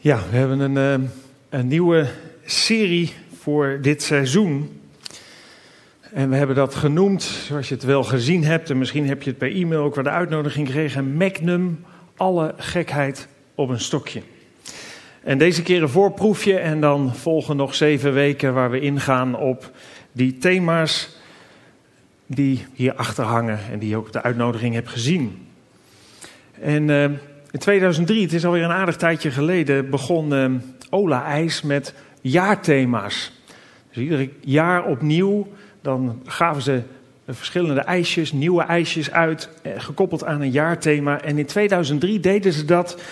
Ja, we hebben een, eh, een nieuwe serie voor dit seizoen. En we hebben dat genoemd, zoals je het wel gezien hebt, en misschien heb je het per e-mail ook wel de uitnodiging gekregen: Magnum, alle gekheid op een stokje. En deze keer een voorproefje, en dan volgen nog zeven weken waar we ingaan op die thema's die hierachter hangen en die je ook op de uitnodiging hebt gezien. En. Uh, in 2003, het is alweer een aardig tijdje geleden, begon uh, Ola IJs met jaarthema's. Dus ieder jaar opnieuw, dan gaven ze verschillende ijsjes, nieuwe ijsjes uit, eh, gekoppeld aan een jaarthema. En in 2003 deden ze dat.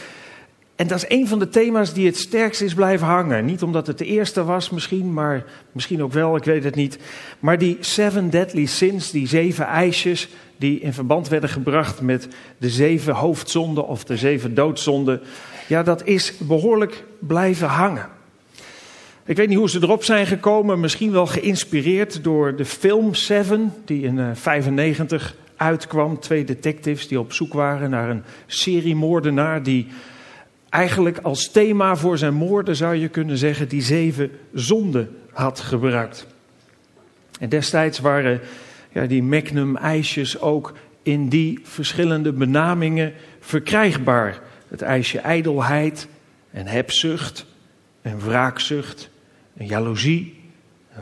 En dat is een van de thema's die het sterkst is blijven hangen. Niet omdat het de eerste was misschien, maar misschien ook wel, ik weet het niet. Maar die Seven Deadly Sins, die zeven ijsjes, die in verband werden gebracht met de zeven hoofdzonden of de zeven doodzonden. Ja, dat is behoorlijk blijven hangen. Ik weet niet hoe ze erop zijn gekomen, misschien wel geïnspireerd door de film Seven, die in 1995 eh, uitkwam. Twee detectives die op zoek waren naar een seriemoordenaar die eigenlijk als thema voor zijn moorden, zou je kunnen zeggen, die zeven zonden had gebruikt. En destijds waren ja, die Magnum-ijsjes ook in die verschillende benamingen verkrijgbaar. Het ijsje ijdelheid en hebzucht en wraakzucht en jaloezie,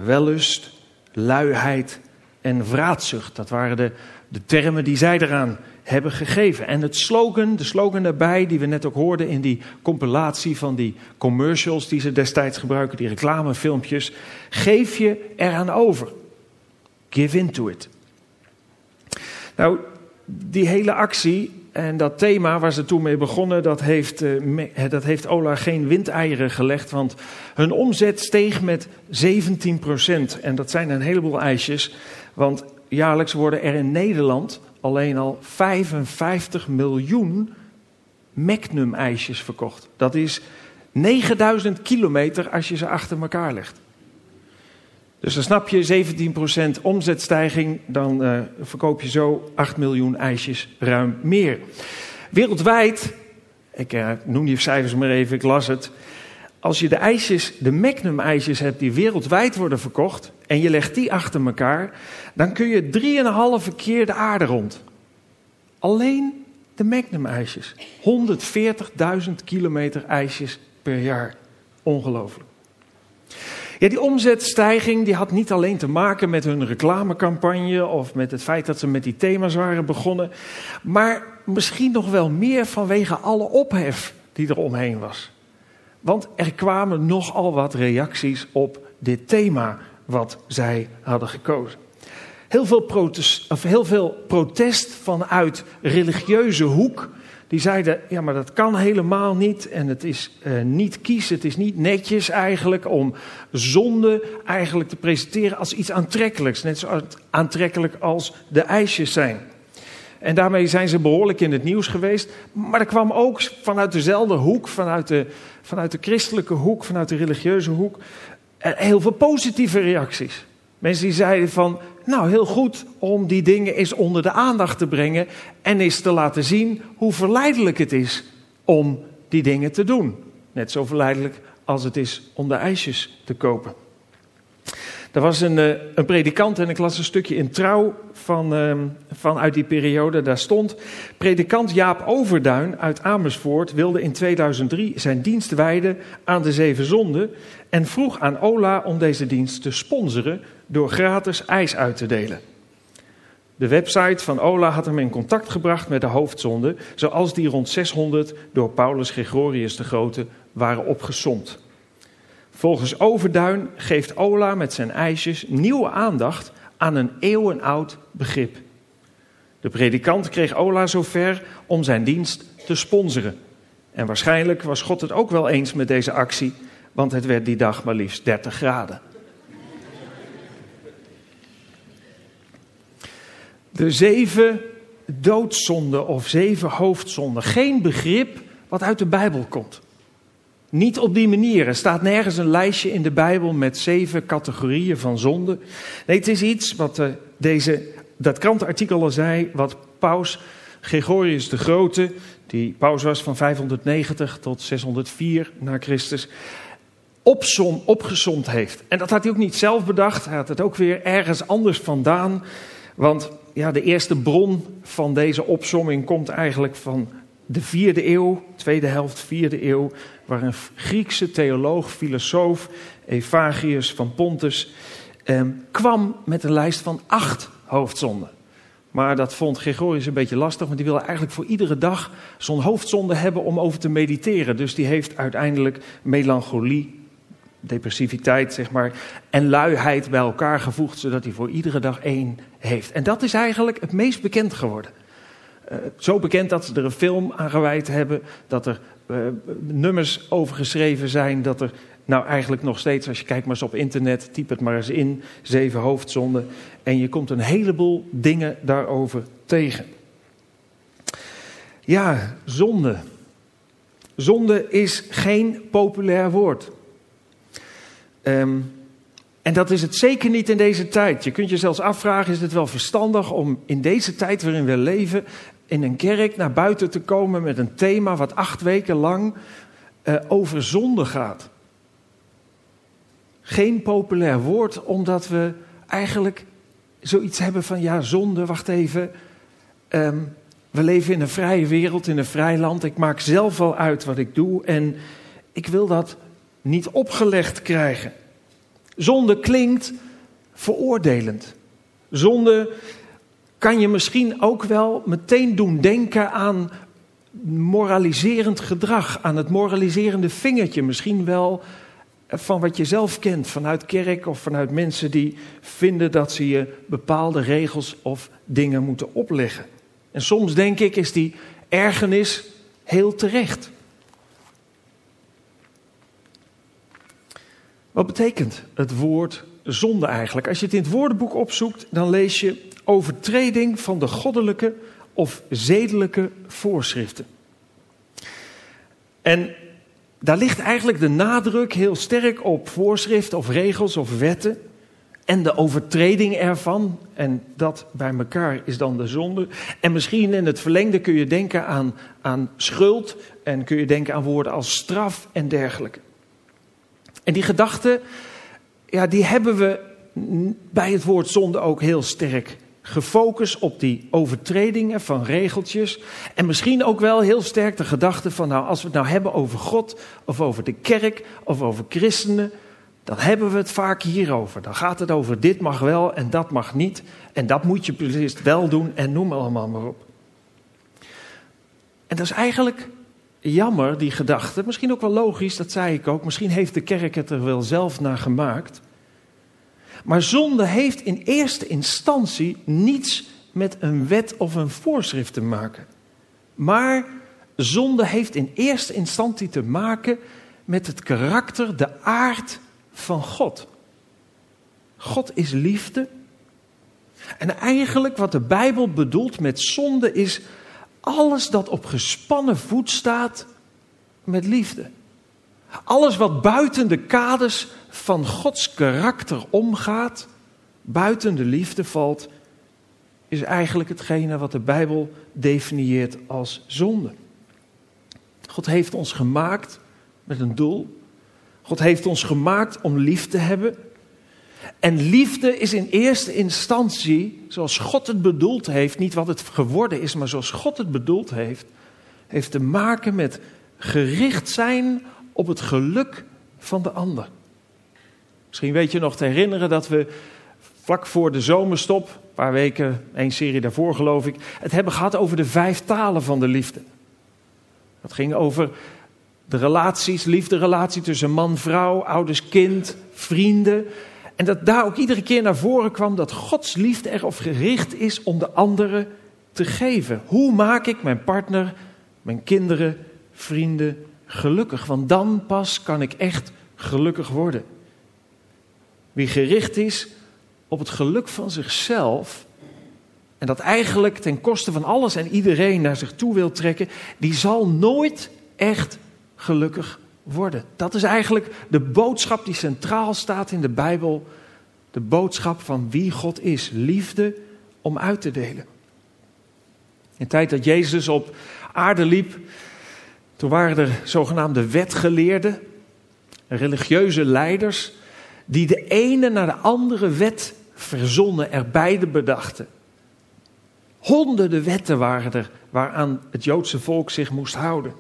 wellust, luiheid en vraatzucht. Dat waren de, de termen die zij eraan hebben gegeven. En het slogan, de slogan daarbij, die we net ook hoorden in die compilatie van die commercials die ze destijds gebruiken, die reclamefilmpjes, geef je eraan over. Give into it. Nou, die hele actie en dat thema waar ze toen mee begonnen, dat heeft, uh, dat heeft Ola geen windeieren gelegd. Want hun omzet steeg met 17 procent. En dat zijn een heleboel ijsjes. Want jaarlijks worden er in Nederland alleen al 55 miljoen Magnum-ijsjes verkocht. Dat is 9000 kilometer als je ze achter elkaar legt. Dus dan snap je 17% omzetstijging, dan uh, verkoop je zo 8 miljoen ijsjes ruim meer. Wereldwijd, ik uh, noem die cijfers maar even, ik las het. Als je de ijsjes, de Magnum ijsjes hebt die wereldwijd worden verkocht en je legt die achter elkaar, dan kun je 3,5 keer de aarde rond. Alleen de Magnum ijsjes. 140.000 kilometer ijsjes per jaar. Ongelooflijk. Ja, die omzetstijging die had niet alleen te maken met hun reclamecampagne of met het feit dat ze met die thema's waren begonnen, maar misschien nog wel meer vanwege alle ophef die er omheen was. Want er kwamen nogal wat reacties op dit thema wat zij hadden gekozen. Heel veel, protest, of heel veel protest vanuit religieuze hoek die zeiden, ja maar dat kan helemaal niet en het is uh, niet kiezen, het is niet netjes eigenlijk om zonde eigenlijk te presenteren als iets aantrekkelijks. Net zo aantrekkelijk als de ijsjes zijn. En daarmee zijn ze behoorlijk in het nieuws geweest. Maar er kwam ook vanuit dezelfde hoek, vanuit de, vanuit de christelijke hoek, vanuit de religieuze hoek, heel veel positieve reacties. Mensen die zeiden van, nou heel goed om die dingen eens onder de aandacht te brengen en eens te laten zien hoe verleidelijk het is om die dingen te doen. Net zo verleidelijk als het is om de ijsjes te kopen. Er was een, eh, een predikant en ik las een stukje in trouw van, uh, vanuit die periode. Daar stond: Predikant Jaap Overduin uit Amersfoort wilde in 2003 zijn dienst wijden aan de zeven zonden. En vroeg aan Ola om deze dienst te sponsoren door gratis ijs uit te delen. De website van Ola had hem in contact gebracht met de hoofdzonde, zoals die rond 600 door Paulus Gregorius de Grote waren opgesomd. Volgens Overduin geeft Ola met zijn ijsjes nieuwe aandacht aan een eeuwenoud begrip. De predikant kreeg Ola zover om zijn dienst te sponsoren. En waarschijnlijk was God het ook wel eens met deze actie, want het werd die dag maar liefst 30 graden. De zeven doodzonden of zeven hoofdzonden. Geen begrip wat uit de Bijbel komt. Niet op die manier. Er staat nergens een lijstje in de Bijbel met zeven categorieën van zonden. Nee, het is iets wat uh, deze, dat krantenartikel al zei, wat Paus Gregorius de Grote die paus was van 590 tot 604 na Christus, opsom, opgezond heeft. En dat had hij ook niet zelf bedacht, hij had het ook weer ergens anders vandaan. Want ja, de eerste bron van deze opsomming komt eigenlijk van de vierde eeuw, tweede helft vierde eeuw, waar een Griekse theoloog, filosoof, Evagrius van Pontus, eh, kwam met een lijst van acht hoofdzonden. Maar dat vond Gregorius een beetje lastig, want die wilde eigenlijk voor iedere dag zo'n hoofdzonde hebben om over te mediteren. Dus die heeft uiteindelijk melancholie, depressiviteit zeg maar, en luiheid bij elkaar gevoegd, zodat hij voor iedere dag één heeft. En dat is eigenlijk het meest bekend geworden. Uh, zo bekend dat ze er een film aan gewijd hebben, dat er uh, nummers over geschreven zijn, dat er nou eigenlijk nog steeds, als je kijkt maar eens op internet, typ het maar eens in, zeven hoofdzonden, en je komt een heleboel dingen daarover tegen. Ja, zonde. Zonde is geen populair woord. Um, en dat is het zeker niet in deze tijd. Je kunt je zelfs afvragen: is het wel verstandig om in deze tijd waarin we leven, in een kerk naar buiten te komen met een thema wat acht weken lang uh, over zonde gaat? Geen populair woord, omdat we eigenlijk zoiets hebben van: ja, zonde, wacht even. Um, we leven in een vrije wereld, in een vrij land. Ik maak zelf wel uit wat ik doe en ik wil dat niet opgelegd krijgen. Zonde klinkt veroordelend. Zonde kan je misschien ook wel meteen doen denken aan moraliserend gedrag, aan het moraliserende vingertje. Misschien wel van wat je zelf kent, vanuit kerk of vanuit mensen die vinden dat ze je bepaalde regels of dingen moeten opleggen. En soms denk ik is die ergernis heel terecht. Wat betekent het woord zonde eigenlijk? Als je het in het woordenboek opzoekt, dan lees je overtreding van de goddelijke of zedelijke voorschriften. En daar ligt eigenlijk de nadruk heel sterk op voorschriften of regels of wetten en de overtreding ervan. En dat bij elkaar is dan de zonde. En misschien in het verlengde kun je denken aan, aan schuld en kun je denken aan woorden als straf en dergelijke. En die gedachte, ja, die hebben we bij het woord zonde ook heel sterk gefocust op die overtredingen van regeltjes. En misschien ook wel heel sterk de gedachte van, nou, als we het nou hebben over God, of over de kerk, of over christenen, dan hebben we het vaak hierover. Dan gaat het over dit mag wel en dat mag niet. En dat moet je precies wel doen en noem allemaal maar op. En dat is eigenlijk jammer, die gedachte. Misschien ook wel logisch, dat zei ik ook. Misschien heeft de kerk het er wel zelf naar gemaakt. Maar zonde heeft in eerste instantie niets met een wet of een voorschrift te maken. Maar zonde heeft in eerste instantie te maken met het karakter, de aard van God. God is liefde. En eigenlijk wat de Bijbel bedoelt met zonde is alles dat op gespannen voet staat met liefde. Alles wat buiten de kaders van Gods karakter omgaat, buiten de liefde valt, is eigenlijk hetgene wat de Bijbel definieert als zonde. God heeft ons gemaakt met een doel. God heeft ons gemaakt om lief te hebben. En liefde is in eerste instantie, zoals God het bedoeld heeft, niet wat het geworden is, maar zoals God het bedoeld heeft, heeft te maken met gericht zijn op het geluk van de ander. Misschien weet je nog te herinneren dat we vlak voor de zomerstop, een paar weken, één serie daarvoor geloof ik, het hebben gehad over de vijf talen van de liefde. Dat ging over de relaties, liefderelatie tussen man, vrouw, ouders, kind, vrienden. En dat daar ook iedere keer naar voren kwam dat Gods liefde erop gericht is om de anderen te geven. Hoe maak ik mijn partner, mijn kinderen, vrienden gelukkig? Want dan pas kan ik echt gelukkig worden. Wie gericht is op het geluk van zichzelf en dat eigenlijk ten koste van alles en iedereen naar zich toe wil trekken, die zal nooit echt gelukkig worden. Dat is eigenlijk de boodschap die centraal staat in de Bijbel. De boodschap van wie God is. Liefde om uit te delen. In de tijd dat Jezus op aarde liep, toen waren er zogenaamde wetgeleerden, religieuze leiders, die de ene naar de andere wet verzonnen, er beide bedachten. Honderden wetten waren er waaraan het Joodse volk zich moest houden.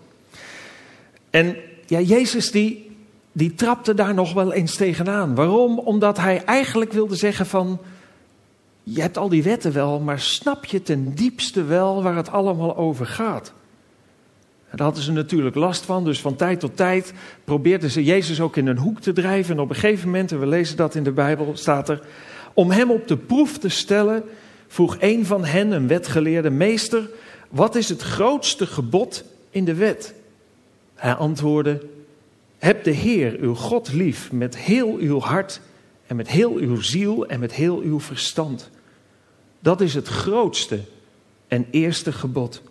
En ja, Jezus die, die trapte daar nog wel eens tegenaan. Waarom? Omdat hij eigenlijk wilde zeggen van, je hebt al die wetten wel, maar snap je ten diepste wel waar het allemaal over gaat? Daar hadden ze natuurlijk last van, dus van tijd tot tijd probeerden ze Jezus ook in een hoek te drijven. En op een gegeven moment, en we lezen dat in de Bijbel, staat er, om hem op de proef te stellen, vroeg een van hen, een wetgeleerde meester, wat is het grootste gebod in de wet? Hij antwoordde: Heb de Heer, uw God, lief met heel uw hart en met heel uw ziel en met heel uw verstand. Dat is het grootste en eerste gebod.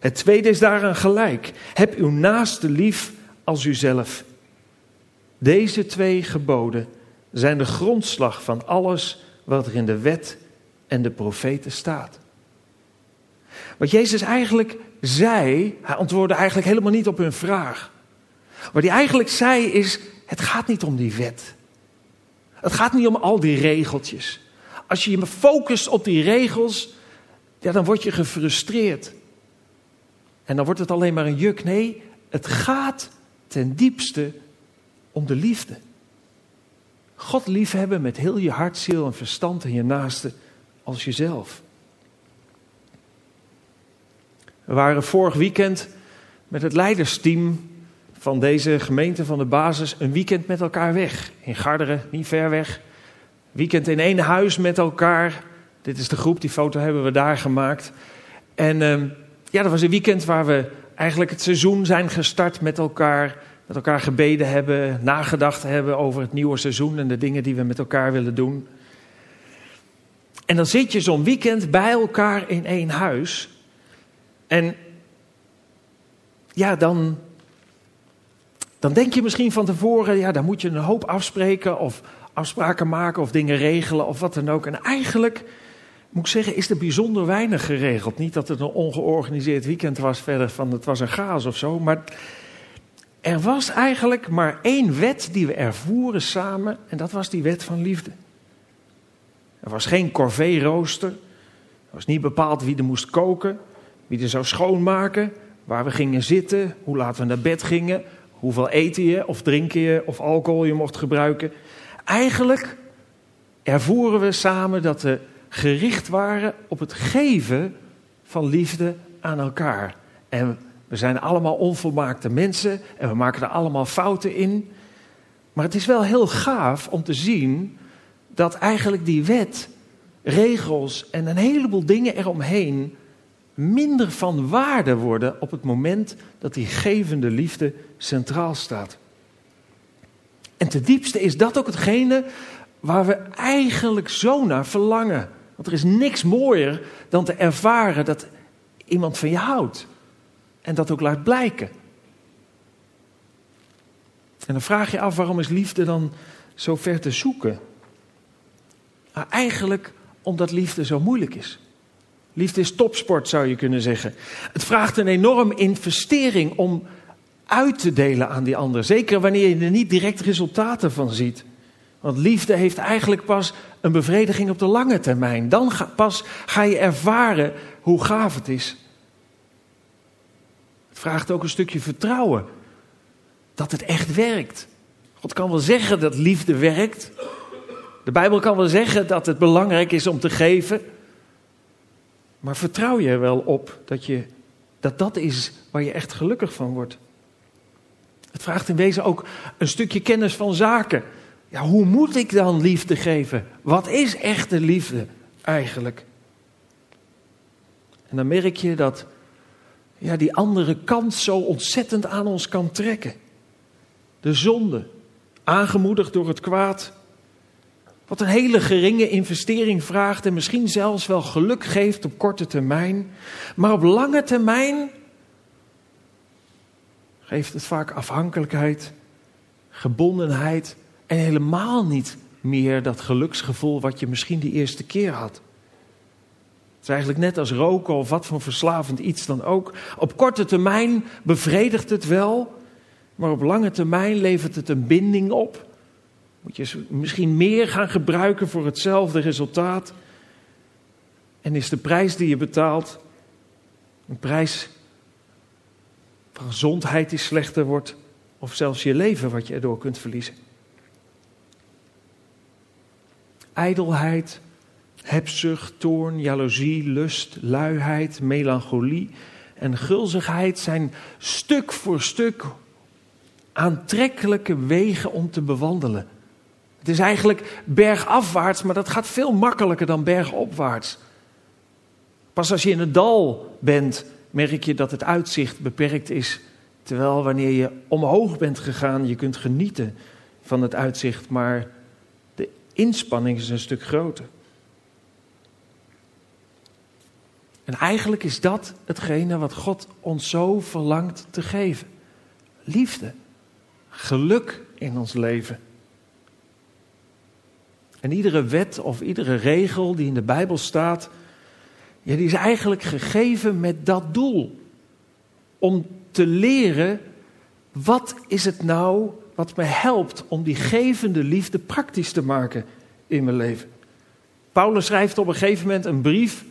Het tweede is daaraan gelijk. Heb uw naaste lief als uzelf. Deze twee geboden zijn de grondslag van alles wat er in de wet en de profeten staat. Wat Jezus eigenlijk zei, hij antwoordde eigenlijk helemaal niet op hun vraag. Wat hij eigenlijk zei is, het gaat niet om die wet. Het gaat niet om al die regeltjes. Als je je focust op die regels, ja, dan word je gefrustreerd. En dan wordt het alleen maar een juk. Nee, het gaat ten diepste om de liefde. God liefhebben met heel je hart, ziel en verstand en je naaste als jezelf. We waren vorig weekend met het leidersteam van deze gemeente van de basis een weekend met elkaar weg. In Garderen, niet ver weg. Weekend in één huis met elkaar. Dit is de groep, die foto hebben we daar gemaakt. En uh, ja, dat was een weekend waar we eigenlijk het seizoen zijn gestart met elkaar. Met elkaar gebeden hebben, nagedacht hebben over het nieuwe seizoen en de dingen die we met elkaar willen doen. En dan zit je zo'n weekend bij elkaar in één huis. En ja, dan, dan denk je misschien van tevoren, ja, dan moet je een hoop afspreken of afspraken maken of dingen regelen of wat dan ook. En eigenlijk, moet ik zeggen, is er bijzonder weinig geregeld. Niet dat het een ongeorganiseerd weekend was verder van het was een chaos of zo, maar er was eigenlijk maar één wet die we ervoeren samen en dat was die wet van liefde. Er was geen corvée-rooster, er was niet bepaald wie er moest koken, wie er zou schoonmaken, waar we gingen zitten, hoe laat we naar bed gingen, hoeveel eten je of drinken je of alcohol je mocht gebruiken. Eigenlijk ervoeren we samen dat we gericht waren op het geven van liefde aan elkaar. En we zijn allemaal onvolmaakte mensen en we maken er allemaal fouten in. Maar het is wel heel gaaf om te zien dat eigenlijk die wet, regels en een heleboel dingen eromheen minder van waarde worden op het moment dat die gevende liefde centraal staat. En ten diepste is dat ook hetgene waar we eigenlijk zo naar verlangen. Want er is niks mooier dan te ervaren dat iemand van je houdt. En dat ook laat blijken. En dan vraag je af waarom is liefde dan zo ver te zoeken? Maar eigenlijk omdat liefde zo moeilijk is. Liefde is topsport, zou je kunnen zeggen. Het vraagt een enorm investering om uit te delen aan die ander. Zeker wanneer je er niet direct resultaten van ziet. Want liefde heeft eigenlijk pas een bevrediging op de lange termijn. Dan pas ga je ervaren hoe gaaf het is. Het vraagt ook een stukje vertrouwen. Dat het echt werkt. God kan wel zeggen dat liefde werkt. De Bijbel kan wel zeggen dat het belangrijk is om te geven. Maar vertrouw je er wel op dat, je, dat dat is waar je echt gelukkig van wordt? Het vraagt in wezen ook een stukje kennis van zaken. Ja, hoe moet ik dan liefde geven? Wat is echte liefde eigenlijk? En dan merk je dat ja, die andere kant zo ontzettend aan ons kan trekken. De zonde, aangemoedigd door het kwaad, wat een hele geringe investering vraagt en misschien zelfs wel geluk geeft op korte termijn. Maar op lange termijn geeft het vaak afhankelijkheid, gebondenheid en helemaal niet meer dat geluksgevoel wat je misschien die eerste keer had. Het is eigenlijk net als roken of wat voor verslavend iets dan ook. Op korte termijn bevredigt het wel, maar op lange termijn levert het een binding op. Moet je misschien meer gaan gebruiken voor hetzelfde resultaat. En is de prijs die je betaalt een prijs van gezondheid die slechter wordt, of zelfs je leven wat je erdoor kunt verliezen. Ijdelheid, hebzucht, toorn, jaloezie, lust, luiheid, melancholie en gulzigheid zijn stuk voor stuk aantrekkelijke wegen om te bewandelen. Het is eigenlijk bergafwaarts, maar dat gaat veel makkelijker dan bergopwaarts. Pas als je in het dal bent, merk je dat het uitzicht beperkt is. Terwijl wanneer je omhoog bent gegaan, je kunt genieten van het uitzicht, maar inspanning is een stuk groter. En eigenlijk is dat hetgene wat God ons zo verlangt te geven. Liefde, geluk in ons leven. En iedere wet of iedere regel die in de Bijbel staat, ja, die is eigenlijk gegeven met dat doel. Om te leren, wat is het nou wat me helpt om die gevende liefde praktisch te maken in mijn leven. Paulus schrijft op een gegeven moment een brief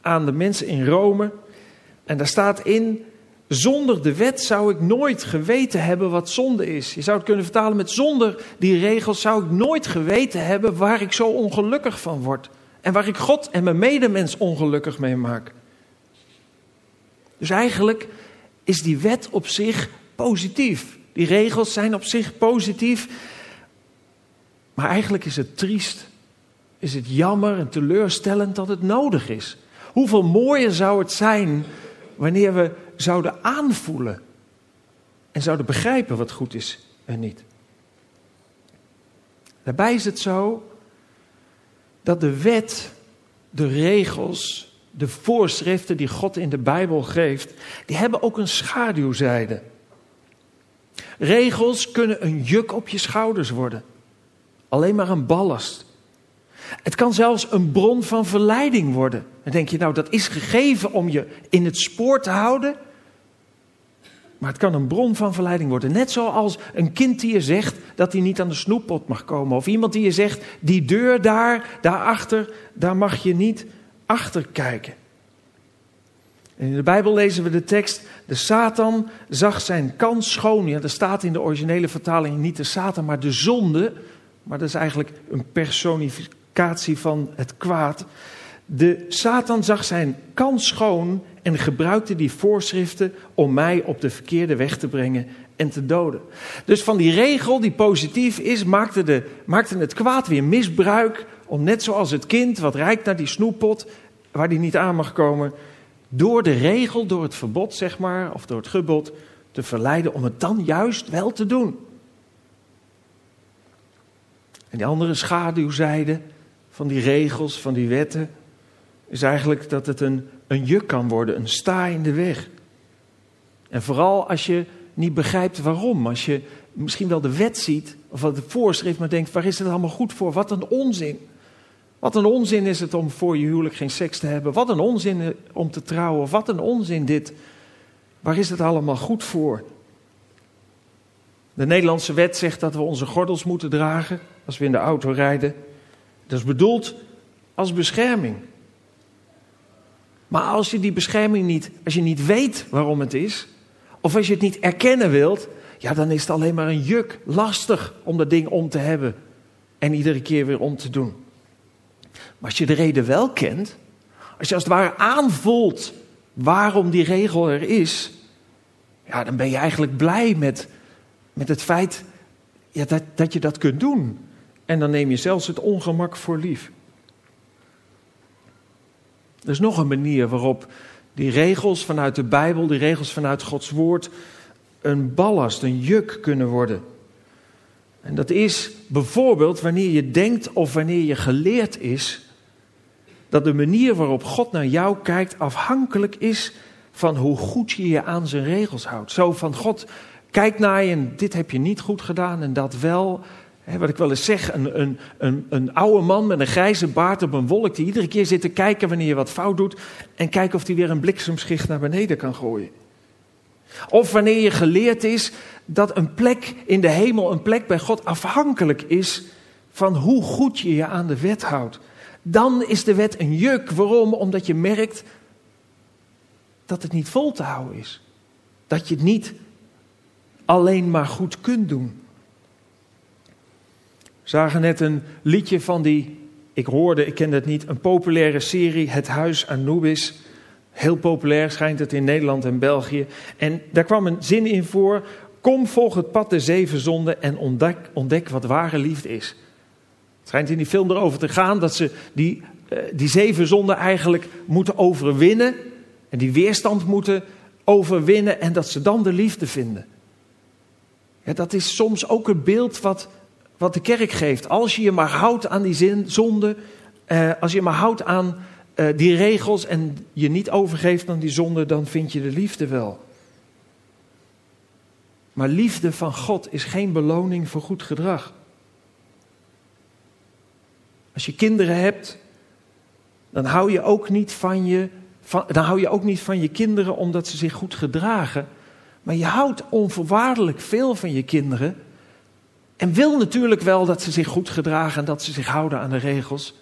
aan de mensen in Rome. En daar staat in, zonder de wet zou ik nooit geweten hebben wat zonde is. Je zou het kunnen vertalen met zonder die regels zou ik nooit geweten hebben waar ik zo ongelukkig van word. En waar ik God en mijn medemens ongelukkig mee maak. Dus eigenlijk is die wet op zich positief. Die regels zijn op zich positief. Maar eigenlijk is het triest, is het jammer en teleurstellend dat het nodig is. Hoeveel mooier zou het zijn wanneer we zouden aanvoelen en zouden begrijpen wat goed is en niet. Daarbij is het zo dat de wet, de regels, de voorschriften die God in de Bijbel geeft, die hebben ook een schaduwzijde. Regels kunnen een juk op je schouders worden. Alleen maar een ballast. Het kan zelfs een bron van verleiding worden. Dan denk je, nou, dat is gegeven om je in het spoor te houden. Maar het kan een bron van verleiding worden. Net zoals een kind die je zegt dat hij niet aan de snoeppot mag komen. Of iemand die je zegt, die deur daar, daarachter, daar mag je niet achter kijken. En in de Bijbel lezen we de tekst, de Satan zag zijn kans schoon. Ja, er staat in de originele vertaling niet de Satan, maar de zonde. Maar dat is eigenlijk een personificatie van het kwaad. De Satan zag zijn kans schoon en gebruikte die voorschriften om mij op de verkeerde weg te brengen en te doden. Dus van die regel die positief is, maakte, de, maakte het kwaad weer misbruik om net zoals het kind wat rijdt naar die snoeppot waar die niet aan mag komen, door de regel, door het verbod zeg maar, of door het gebod, te verleiden om het dan juist wel te doen. En die andere schaduwzijde van die regels, van die wetten, is eigenlijk dat het een, een juk kan worden, een sta in de weg. En vooral als je niet begrijpt waarom, als je misschien wel de wet ziet of wat de voorschrift, maar denkt: waar is het allemaal goed voor? Wat een onzin. Wat een onzin is het om voor je huwelijk geen seks te hebben. Wat een onzin om te trouwen. Wat een onzin dit. Waar is het allemaal goed voor? De Nederlandse wet zegt dat we onze gordels moeten dragen als we in de auto rijden. Dat is bedoeld als bescherming. Maar als je die bescherming niet, als je niet weet waarom het is, of als je het niet erkennen wilt, ja, dan is het alleen maar een juk, lastig om dat ding om te hebben en iedere keer weer om te doen. Maar als je de reden wel kent, als je als het ware aanvoelt waarom die regel er is, ja, dan ben je eigenlijk blij met, met het feit ja, dat, dat je dat kunt doen. En dan neem je zelfs het ongemak voor lief. Er is nog een manier waarop die regels vanuit de Bijbel, die regels vanuit Gods Woord, een ballast, een juk kunnen worden. En dat is bijvoorbeeld wanneer je denkt of wanneer je geleerd is dat de manier waarop God naar jou kijkt afhankelijk is van hoe goed je je aan zijn regels houdt. Zo van God, kijk naar je en dit heb je niet goed gedaan en dat wel. wat ik wel eens zeg, een, een, een, een oude man met een grijze baard op een wolk die iedere keer zit te kijken wanneer je wat fout doet en kijken of hij weer een bliksemschicht naar beneden kan gooien. Of wanneer je geleerd is dat een plek in de hemel, een plek bij God afhankelijk is van hoe goed je je aan de wet houdt. Dan is de wet een juk. Waarom? Omdat je merkt dat het niet vol te houden is. Dat je het niet alleen maar goed kunt doen. We zagen net een liedje van die, ik hoorde, ik kende het niet, een populaire serie, Het Huis Anubis. Heel populair schijnt het in Nederland en België. En daar kwam een zin in voor, kom volg het pad der zeven zonden en ontdek, ontdek wat ware liefde is. Het schijnt in die film erover te gaan dat ze die, uh, die zeven zonden eigenlijk moeten overwinnen. En die weerstand moeten overwinnen en dat ze dan de liefde vinden. Ja, dat is soms ook het beeld wat, wat de kerk geeft. Als je je maar houdt aan die zin, zonde, eh, als je maar houdt aan uh, die regels en je niet overgeeft aan die zonde, dan vind je de liefde wel. Maar liefde van God is geen beloning voor goed gedrag. Als je kinderen hebt, dan hou je ook niet van je, van, dan hou je ook niet van je kinderen omdat ze zich goed gedragen. Maar je houdt onvoorwaardelijk veel van je kinderen. En wil natuurlijk wel dat ze zich goed gedragen en dat ze zich houden aan de regels.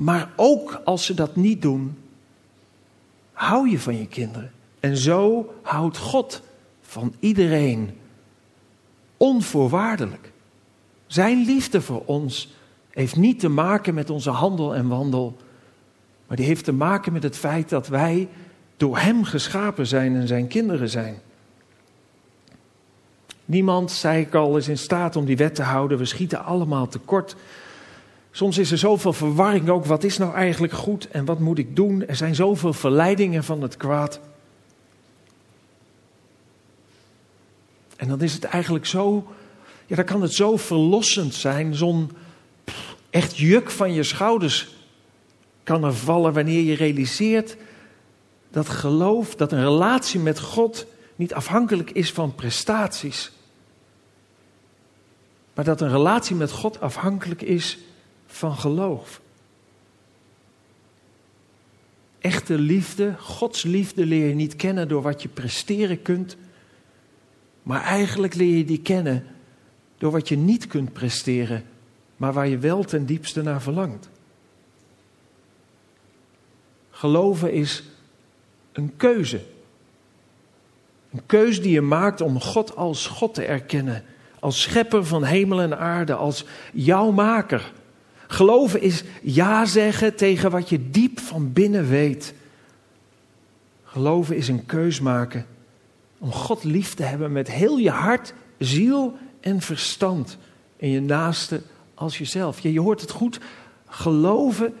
Maar ook als ze dat niet doen, hou je van je kinderen. En zo houdt God van iedereen onvoorwaardelijk. Zijn liefde voor ons heeft niet te maken met onze handel en wandel, maar die heeft te maken met het feit dat wij door Hem geschapen zijn en zijn kinderen zijn. Niemand, zei ik al, is in staat om die wet te houden. We schieten allemaal tekort. Soms is er zoveel verwarring ook. Wat is nou eigenlijk goed en wat moet ik doen? Er zijn zoveel verleidingen van het kwaad. En dan is het eigenlijk zo, ja, dan kan het zo verlossend zijn. Zo'n echt juk van je schouders kan er vallen wanneer je realiseert dat geloof, dat een relatie met God niet afhankelijk is van prestaties. Maar dat een relatie met God afhankelijk is van geloof. Echte liefde, Gods liefde leer je niet kennen door wat je presteren kunt. Maar eigenlijk leer je die kennen door wat je niet kunt presteren, maar waar je wel ten diepste naar verlangt. Geloven is een keuze. Een keuze die je maakt om God als God te erkennen. Als schepper van hemel en aarde, als jouw maker. Geloven is ja zeggen tegen wat je diep van binnen weet. Geloven is een keus maken om God lief te hebben met heel je hart, ziel en verstand. En je naaste als jezelf. Je hoort het goed. Geloven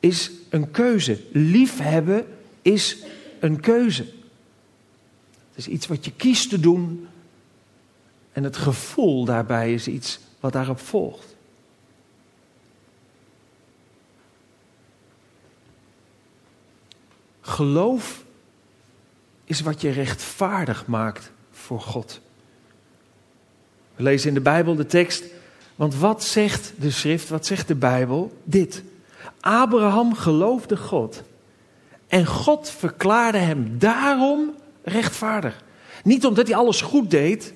is een keuze. Liefhebben is een keuze. Het is iets wat je kiest te doen. En het gevoel daarbij is iets wat daarop volgt. Geloof is wat je rechtvaardig maakt voor God. We lezen in de Bijbel de tekst, want wat zegt de schrift, wat zegt de Bijbel? Dit. Abraham geloofde God en God verklaarde hem daarom rechtvaardig. Niet omdat hij alles goed deed,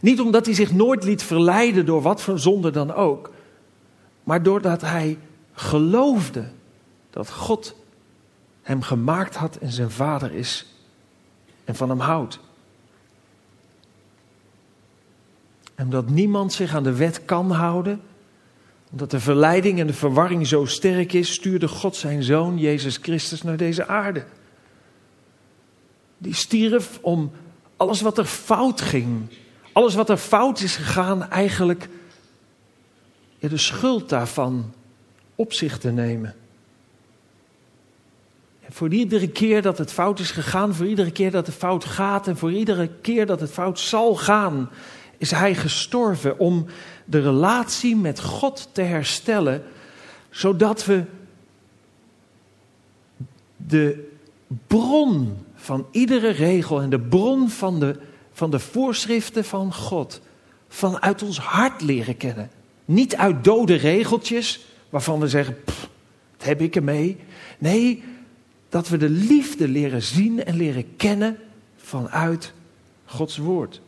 niet omdat hij zich nooit liet verleiden door wat voor zonde dan ook, maar doordat hij geloofde dat God hem gemaakt had en zijn vader is en van hem houdt. En omdat niemand zich aan de wet kan houden, omdat de verleiding en de verwarring zo sterk is, stuurde God zijn zoon Jezus Christus naar deze aarde. Die stierf om alles wat er fout ging, alles wat er fout is gegaan, eigenlijk de schuld daarvan op zich te nemen. Voor iedere keer dat het fout is gegaan, voor iedere keer dat het fout gaat en voor iedere keer dat het fout zal gaan, is hij gestorven om de relatie met God te herstellen, zodat we de bron van iedere regel en de bron van de, van de voorschriften van God vanuit ons hart leren kennen. Niet uit dode regeltjes waarvan we zeggen, pff, wat heb ik ermee? Nee, dat we de liefde leren zien en leren kennen vanuit Gods woord.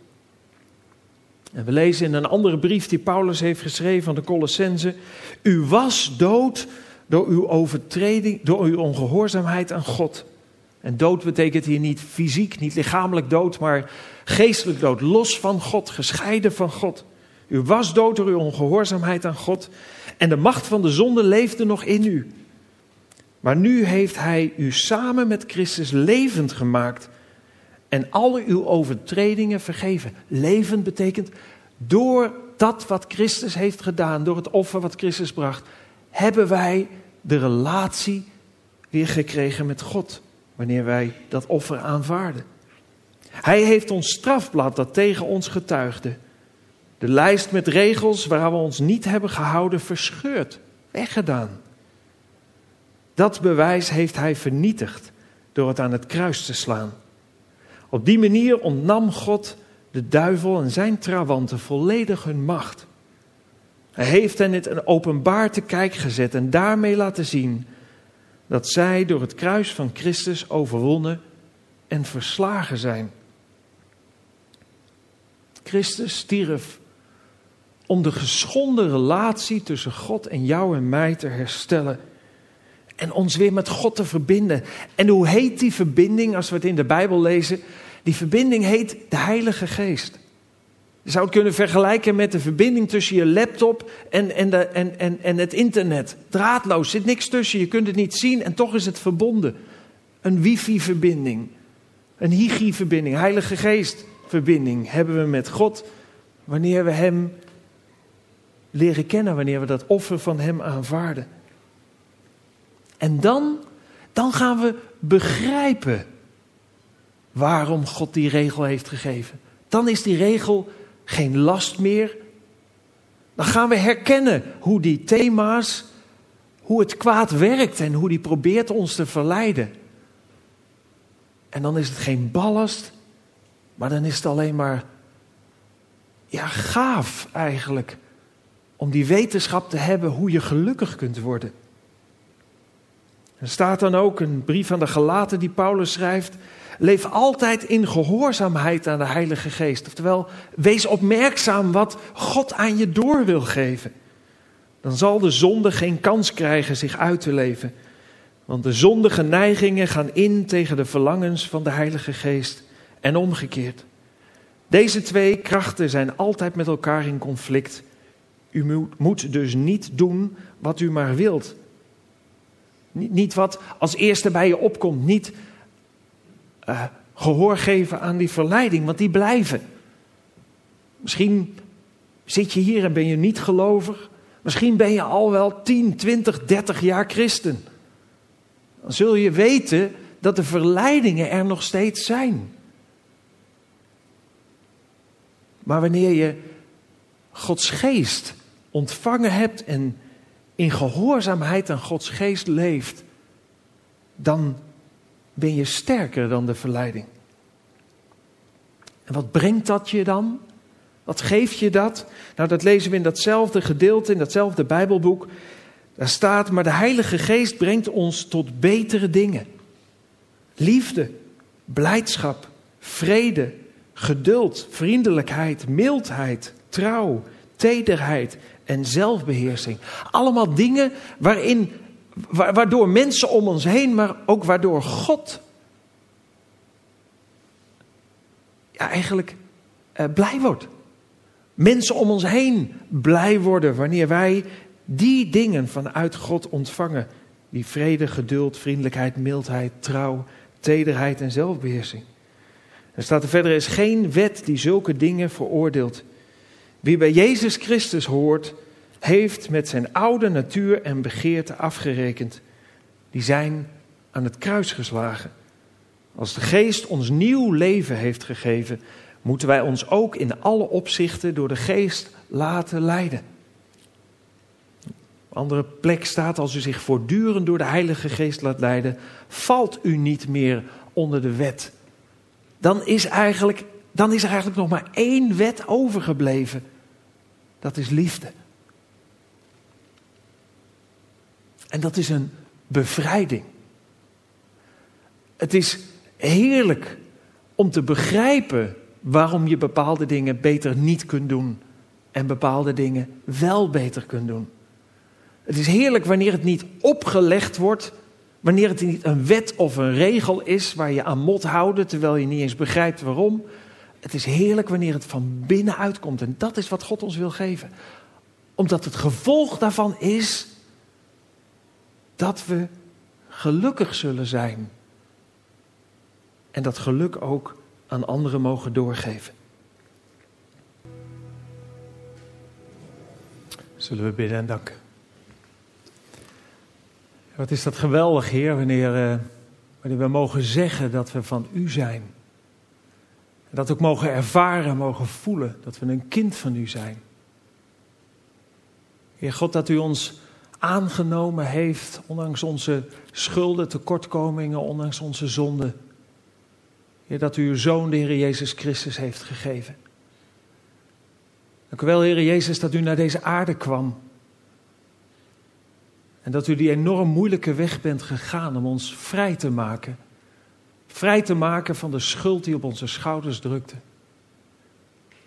En we lezen in een andere brief die Paulus heeft geschreven aan de Colossense: U was dood door uw overtreding, door uw ongehoorzaamheid aan God. En dood betekent hier niet fysiek, niet lichamelijk dood, maar geestelijk dood, los van God, gescheiden van God. U was dood door uw ongehoorzaamheid aan God en de macht van de zonde leefde nog in u. Maar nu heeft Hij u samen met Christus levend gemaakt en alle uw overtredingen vergeven. Levend betekent door dat wat Christus heeft gedaan, door het offer wat Christus bracht, hebben wij de relatie weer gekregen met God, wanneer wij dat offer aanvaarden. Hij heeft ons strafblad dat tegen ons getuigde, de lijst met regels waar we ons niet hebben gehouden, verscheurd, weggedaan. Dat bewijs heeft hij vernietigd door het aan het kruis te slaan. Op die manier ontnam God de duivel en zijn trawanten volledig hun macht. Hij heeft hen het een openbaar te kijk gezet en daarmee laten zien dat zij door het kruis van Christus overwonnen en verslagen zijn. Christus stierf om de geschonden relatie tussen God en jou en mij te herstellen. En ons weer met God te verbinden. En hoe heet die verbinding als we het in de Bijbel lezen? Die verbinding heet de Heilige Geest. Je zou het kunnen vergelijken met de verbinding tussen je laptop en, en, de, en, en, en het internet. Draadloos, zit niks tussen, je kunt het niet zien en toch is het verbonden. Een wifi-verbinding, een higi-verbinding, Heilige Geest-verbinding hebben we met God wanneer we Hem leren kennen, wanneer we dat offer van Hem aanvaarden. En dan, dan gaan we begrijpen waarom God die regel heeft gegeven. Dan is die regel geen last meer. Dan gaan we herkennen hoe die thema's, hoe het kwaad werkt en hoe die probeert ons te verleiden. En dan is het geen ballast, maar dan is het alleen maar ja, gaaf eigenlijk om die wetenschap te hebben hoe je gelukkig kunt worden. Er staat dan ook een brief aan de Galaten die Paulus schrijft. Leef altijd in gehoorzaamheid aan de Heilige Geest. Oftewel, wees opmerkzaam wat God aan je door wil geven. Dan zal de zonde geen kans krijgen zich uit te leven. Want de zondige neigingen gaan in tegen de verlangens van de Heilige Geest en omgekeerd. Deze twee krachten zijn altijd met elkaar in conflict. U moet dus niet doen wat u maar wilt. Niet wat als eerste bij je opkomt. Niet uh, gehoor geven aan die verleiding, want die blijven. Misschien zit je hier en ben je niet gelovig. Misschien ben je al wel 10, 20, 30 jaar christen. Dan zul je weten dat de verleidingen er nog steeds zijn. Maar wanneer je Gods geest ontvangen hebt en in gehoorzaamheid aan Gods geest leeft, dan ben je sterker dan de verleiding. En wat brengt dat je dan? Wat geeft je dat? Nou, dat lezen we in datzelfde gedeelte, in datzelfde Bijbelboek. Daar staat, maar de Heilige Geest brengt ons tot betere dingen. Liefde, blijdschap, vrede, geduld, vriendelijkheid, mildheid, trouw, tederheid en zelfbeheersing. Allemaal dingen waarin waardoor mensen om ons heen, maar ook waardoor God ja, eigenlijk uh, blij wordt. Mensen om ons heen blij worden wanneer wij die dingen vanuit God ontvangen. Die vrede, geduld, vriendelijkheid, mildheid, trouw, tederheid en zelfbeheersing. Er staat er verder, er is geen wet die zulke dingen veroordeelt. Wie bij Jezus Christus hoort, heeft met zijn oude natuur en begeerte afgerekend. Die zijn aan het kruis geslagen. Als de geest ons nieuw leven heeft gegeven, moeten wij ons ook in alle opzichten door de geest laten leiden. Op andere plek staat, als u zich voortdurend door de Heilige Geest laat leiden, valt u niet meer onder de wet. Dan is eigenlijk dan is er eigenlijk nog maar één wet overgebleven. Dat is liefde. En dat is een bevrijding. Het is heerlijk om te begrijpen waarom je bepaalde dingen beter niet kunt doen en bepaalde dingen wel beter kunt doen. Het is heerlijk wanneer het niet opgelegd wordt, wanneer het niet een wet of een regel is waar je aan moet houden terwijl je niet eens begrijpt waarom. Het is heerlijk wanneer het van binnenuit komt en dat is wat God ons wil geven. Omdat het gevolg daarvan is dat we gelukkig zullen zijn. En dat geluk ook aan anderen mogen doorgeven. Zullen we bidden en danken. Wat is dat geweldig, Heer, wanneer, uh, wanneer we mogen zeggen dat we van U zijn. En dat ook mogen ervaren, mogen voelen dat we een kind van U zijn. Heer God, dat U ons aangenomen heeft, ondanks onze schulden, tekortkomingen, ondanks onze zonden. Heer, dat u uw Zoon, de Heer Jezus Christus, heeft gegeven. Dank u wel, Heer Jezus, dat u naar deze aarde kwam. En dat u die enorm moeilijke weg bent gegaan om ons vrij te maken. Vrij te maken van de schuld die op onze schouders drukte.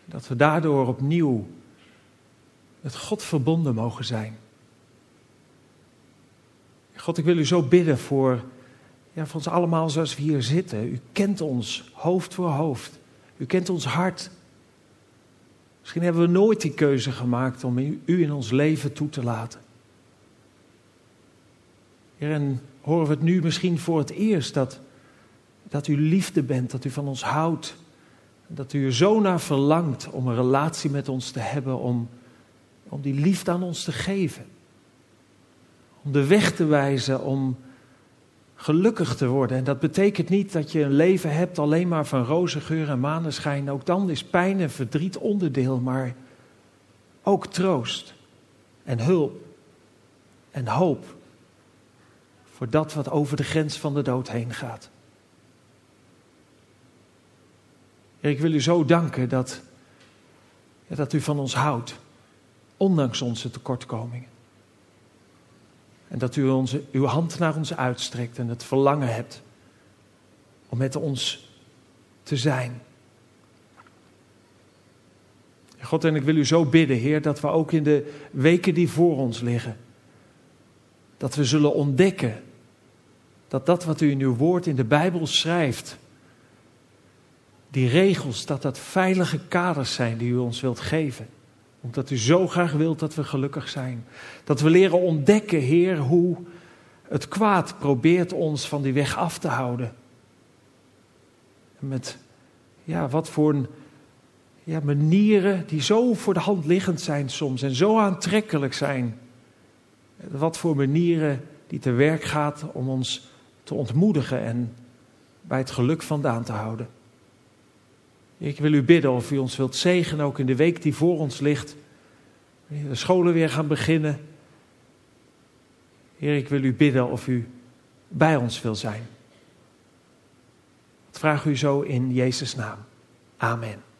Dat we daardoor opnieuw met God verbonden mogen zijn. God, ik wil u zo bidden voor, ja, voor ons allemaal zoals we hier zitten. U kent ons hoofd voor hoofd. U kent ons hart. Misschien hebben we nooit die keuze gemaakt om u in ons leven toe te laten. Heer, en horen we het nu misschien voor het eerst dat, dat u liefde bent, dat u van ons houdt. Dat u er zo naar verlangt om een relatie met ons te hebben, om, om die liefde aan ons te geven om de weg te wijzen om gelukkig te worden. En dat betekent niet dat je een leven hebt alleen maar van roze geur en maneschijn. Ook dan is pijn en verdriet onderdeel, maar ook troost en hulp en hoop voor dat wat over de grens van de dood heen gaat. Ik wil u zo danken dat, dat u van ons houdt, ondanks onze tekortkomingen. En dat u onze, uw hand naar ons uitstrekt en het verlangen hebt om met ons te zijn. God, en ik wil u zo bidden, Heer, dat we ook in de weken die voor ons liggen, dat we zullen ontdekken dat dat wat u in uw woord in de Bijbel schrijft, die regels, dat dat veilige kaders zijn die u ons wilt geven omdat u zo graag wilt dat we gelukkig zijn. Dat we leren ontdekken, Heer, hoe het kwaad probeert ons van die weg af te houden. Met ja, wat voor ja, manieren die zo voor de hand liggend zijn soms en zo aantrekkelijk zijn. Wat voor manieren die te werk gaat om ons te ontmoedigen en bij het geluk vandaan te houden. Ik wil u bidden of u ons wilt zegenen, ook in de week die voor ons ligt. De scholen weer gaan beginnen. Heer, ik wil u bidden of u bij ons wil zijn. Dat vraag u zo in Jezus' naam. Amen.